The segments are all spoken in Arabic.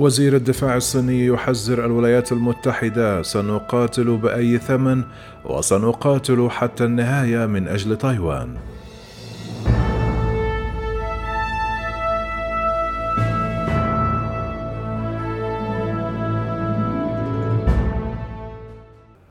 وزير الدفاع الصيني يحذر الولايات المتحدة سنقاتل بأي ثمن وسنقاتل حتى النهاية من أجل تايوان.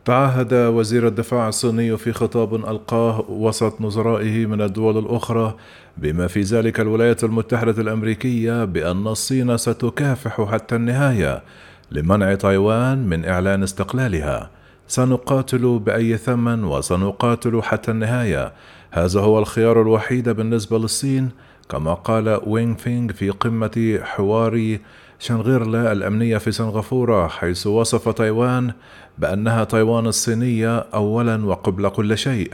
تعهد وزير الدفاع الصيني في خطاب ألقاه وسط نظرائه من الدول الأخرى بما في ذلك الولايات المتحدة الأمريكية بأن الصين ستكافح حتى النهاية لمنع تايوان من إعلان استقلالها. سنقاتل بأي ثمن وسنقاتل حتى النهاية. هذا هو الخيار الوحيد بالنسبة للصين كما قال وينغ فينغ في قمة حوار شنغيرلا الأمنية في سنغافورة حيث وصف تايوان بأنها تايوان الصينية أولا وقبل كل شيء.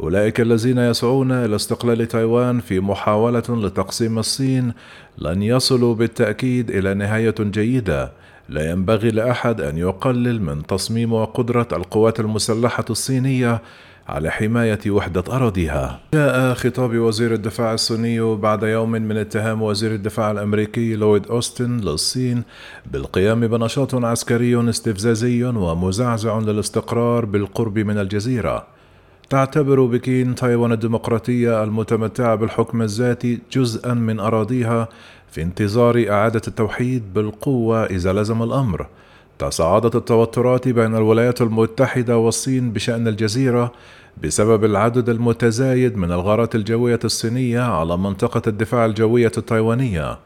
أولئك الذين يسعون إلى استقلال تايوان في محاولة لتقسيم الصين لن يصلوا بالتأكيد إلى نهاية جيدة. لا ينبغي لأحد أن يقلل من تصميم وقدرة القوات المسلحة الصينية على حماية وحدة أراضيها. جاء خطاب وزير الدفاع الصيني بعد يوم من اتهام وزير الدفاع الأمريكي لويد أوستن للصين بالقيام بنشاط عسكري استفزازي ومزعزع للاستقرار بالقرب من الجزيرة. تعتبر بكين تايوان الديمقراطية المتمتعة بالحكم الذاتي جزءا من أراضيها في انتظار إعادة التوحيد بالقوة إذا لزم الأمر. تصاعدت التوترات بين الولايات المتحدة والصين بشأن الجزيرة بسبب العدد المتزايد من الغارات الجوية الصينية على منطقة الدفاع الجوية التايوانية.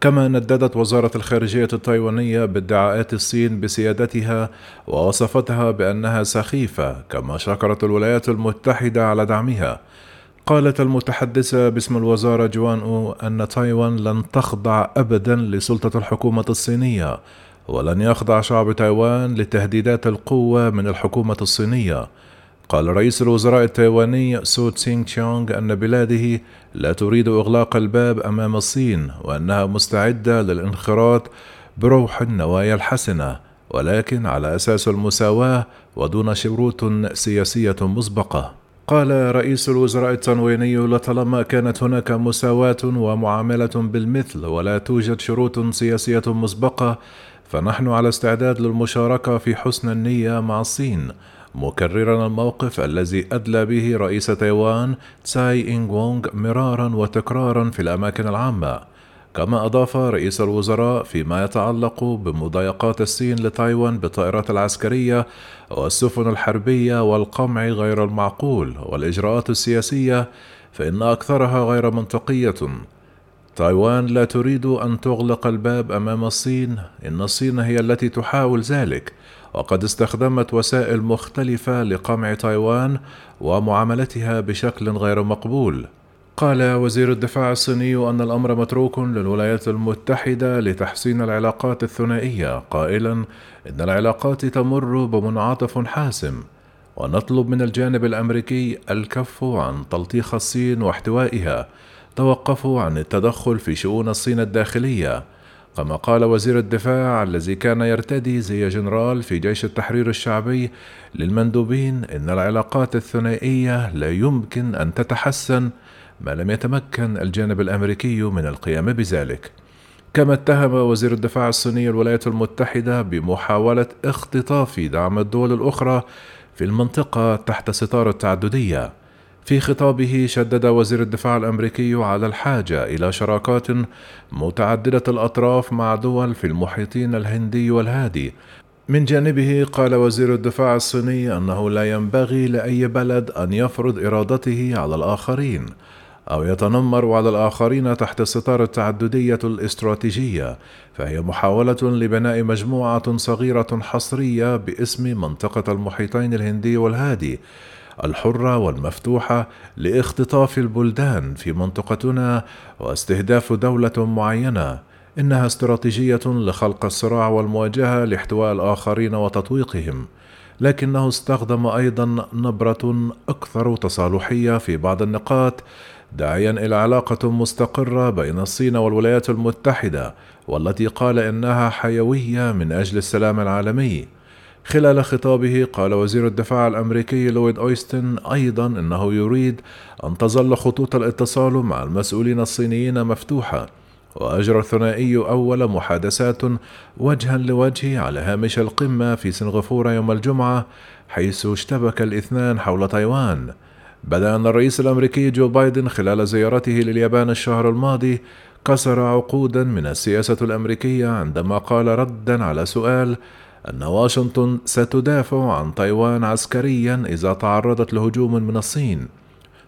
كما نددت وزارة الخارجية التايوانية بادعاءات الصين بسيادتها ووصفتها بأنها سخيفة كما شكرت الولايات المتحدة على دعمها. قالت المتحدثة باسم الوزارة جوان أو أن تايوان لن تخضع أبدا لسلطة الحكومة الصينية ولن يخضع شعب تايوان لتهديدات القوة من الحكومة الصينية. قال رئيس الوزراء التايواني سو تسينغ تشونغ أن بلاده لا تريد إغلاق الباب أمام الصين وأنها مستعدة للانخراط بروح النوايا الحسنة ولكن على أساس المساواة ودون شروط سياسية مسبقة. قال رئيس الوزراء التنويني لطالما كانت هناك مساواة ومعاملة بالمثل ولا توجد شروط سياسية مسبقة فنحن على استعداد للمشاركة في حسن النية مع الصين مكررا الموقف الذي أدلى به رئيس تايوان تساي إنغ وونغ مرارا وتكرارا في الأماكن العامة. كما أضاف رئيس الوزراء فيما يتعلق بمضايقات الصين لتايوان بالطائرات العسكرية والسفن الحربية والقمع غير المعقول والإجراءات السياسية فإن أكثرها غير منطقية. تايوان لا تريد أن تغلق الباب أمام الصين. إن الصين هي التي تحاول ذلك. وقد استخدمت وسائل مختلفة لقمع تايوان ومعاملتها بشكل غير مقبول. قال وزير الدفاع الصيني أن الأمر متروك للولايات المتحدة لتحسين العلاقات الثنائية. قائلا إن العلاقات تمر بمنعطف حاسم. ونطلب من الجانب الأمريكي الكف عن تلطيخ الصين واحتوائها. توقفوا عن التدخل في شؤون الصين الداخلية كما قال وزير الدفاع الذي كان يرتدي زي جنرال في جيش التحرير الشعبي للمندوبين إن العلاقات الثنائية لا يمكن أن تتحسن ما لم يتمكن الجانب الأمريكي من القيام بذلك. كما اتهم وزير الدفاع الصيني الولايات المتحدة بمحاولة اختطاف دعم الدول الأخرى في المنطقة تحت ستار التعددية. في خطابه شدد وزير الدفاع الأمريكي على الحاجة إلى شراكات متعددة الأطراف مع دول في المحيطين الهندي والهادي. من جانبه قال وزير الدفاع الصيني أنه لا ينبغي لأي بلد أن يفرض إرادته على الآخرين أو يتنمر على الآخرين تحت ستار التعددية الاستراتيجية فهي محاولة لبناء مجموعة صغيرة حصرية باسم منطقة المحيطين الهندي والهادي الحرة والمفتوحة لاختطاف البلدان في منطقتنا واستهداف دولة معينة. إنها استراتيجية لخلق الصراع والمواجهة لاحتواء الآخرين وتطويقهم. لكنه استخدم أيضا نبرة أكثر تصالحية في بعض النقاط داعيا إلى علاقة مستقرة بين الصين والولايات المتحدة والتي قال إنها حيوية من أجل السلام العالمي. خلال خطابه قال وزير الدفاع الأمريكي لويد أويستن أيضا إنه يريد أن تظل خطوط الاتصال مع المسؤولين الصينيين مفتوحة وأجرى الثنائي أول محادثات وجها لوجه على هامش القمة في سنغافورة يوم الجمعة حيث اشتبك الاثنان حول تايوان. بدأ أن الرئيس الأمريكي جو بايدن خلال زيارته لليابان الشهر الماضي كسر عقودا من السياسة الأمريكية عندما قال ردا على سؤال أن واشنطن ستدافع عن تايوان عسكريا إذا تعرضت لهجوم من الصين.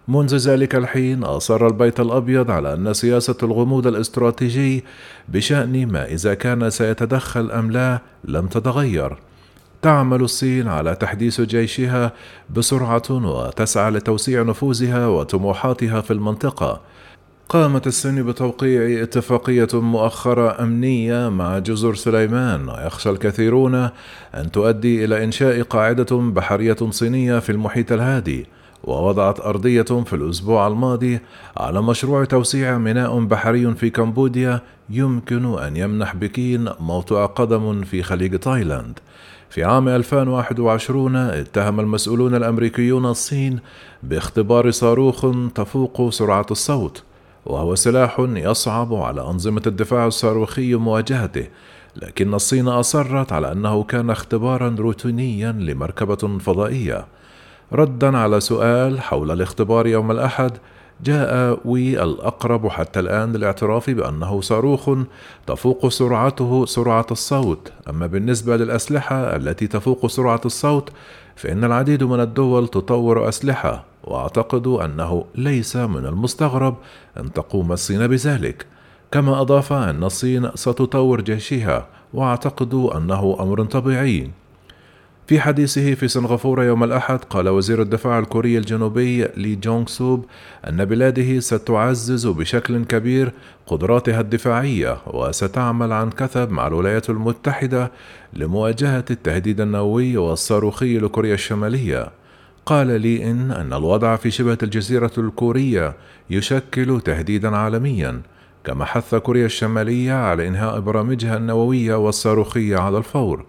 منذ ذلك الحين أصر البيت الأبيض على أن سياسة الغموض الاستراتيجي بشأن ما إذا كان سيتدخل أم لا لم تتغير. تعمل الصين على تحديث جيشها بسرعة وتسعى لتوسيع نفوذها وطموحاتها في المنطقة. قامت الصين بتوقيع اتفاقية مؤخرة أمنية مع جزر سليمان. ويخشى الكثيرون أن تؤدي إلى إنشاء قاعدة بحرية صينية في المحيط الهادي. ووضعت أرضية في الأسبوع الماضي على مشروع توسيع ميناء بحري في كمبوديا يمكن أن يمنح بكين موطئ قدم في خليج تايلاند. في عام 2021 اتهم المسؤولون الأمريكيون الصين باختبار صاروخ تفوق سرعة الصوت. وهو سلاح يصعب على أنظمة الدفاع الصاروخي مواجهته لكن الصين أصرت على أنه كان اختبارا روتينيا لمركبة فضائية. ردا على سؤال حول الاختبار يوم الأحد جاء وي الأقرب حتى الآن للاعتراف بأنه صاروخ تفوق سرعته سرعة الصوت، أما بالنسبة للأسلحة التي تفوق سرعة الصوت فإن العديد من الدول تطور أسلحة، وأعتقد أنه ليس من المستغرب أن تقوم الصين بذلك، كما أضاف أن الصين ستطور جيشها، وأعتقد أنه أمر طبيعي. في حديثه في سنغافورة يوم الأحد قال وزير الدفاع الكوري الجنوبي لي جونغ سوب أن بلاده ستعزز بشكل كبير قدراتها الدفاعية وستعمل عن كثب مع الولايات المتحدة لمواجهة التهديد النووي والصاروخي لكوريا الشمالية قال لي إن أن الوضع في شبه الجزيرة الكورية يشكل تهديدا عالميا كما حث كوريا الشمالية على إنهاء برامجها النووية والصاروخية على الفور.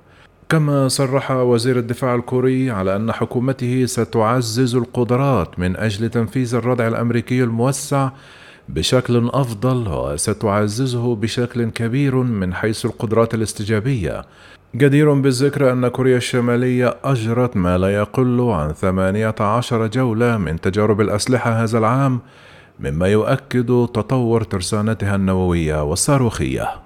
كما صرح وزير الدفاع الكوري على أن حكومته ستعزز القدرات من أجل تنفيذ الردع الأمريكي الموسع بشكل أفضل وستعززه بشكل كبير من حيث القدرات الاستجابية. جدير بالذكر أن كوريا الشمالية أجرت ما لا يقل عن 18 جولة من تجارب الأسلحة هذا العام مما يؤكد تطور ترسانتها النووية والصاروخية.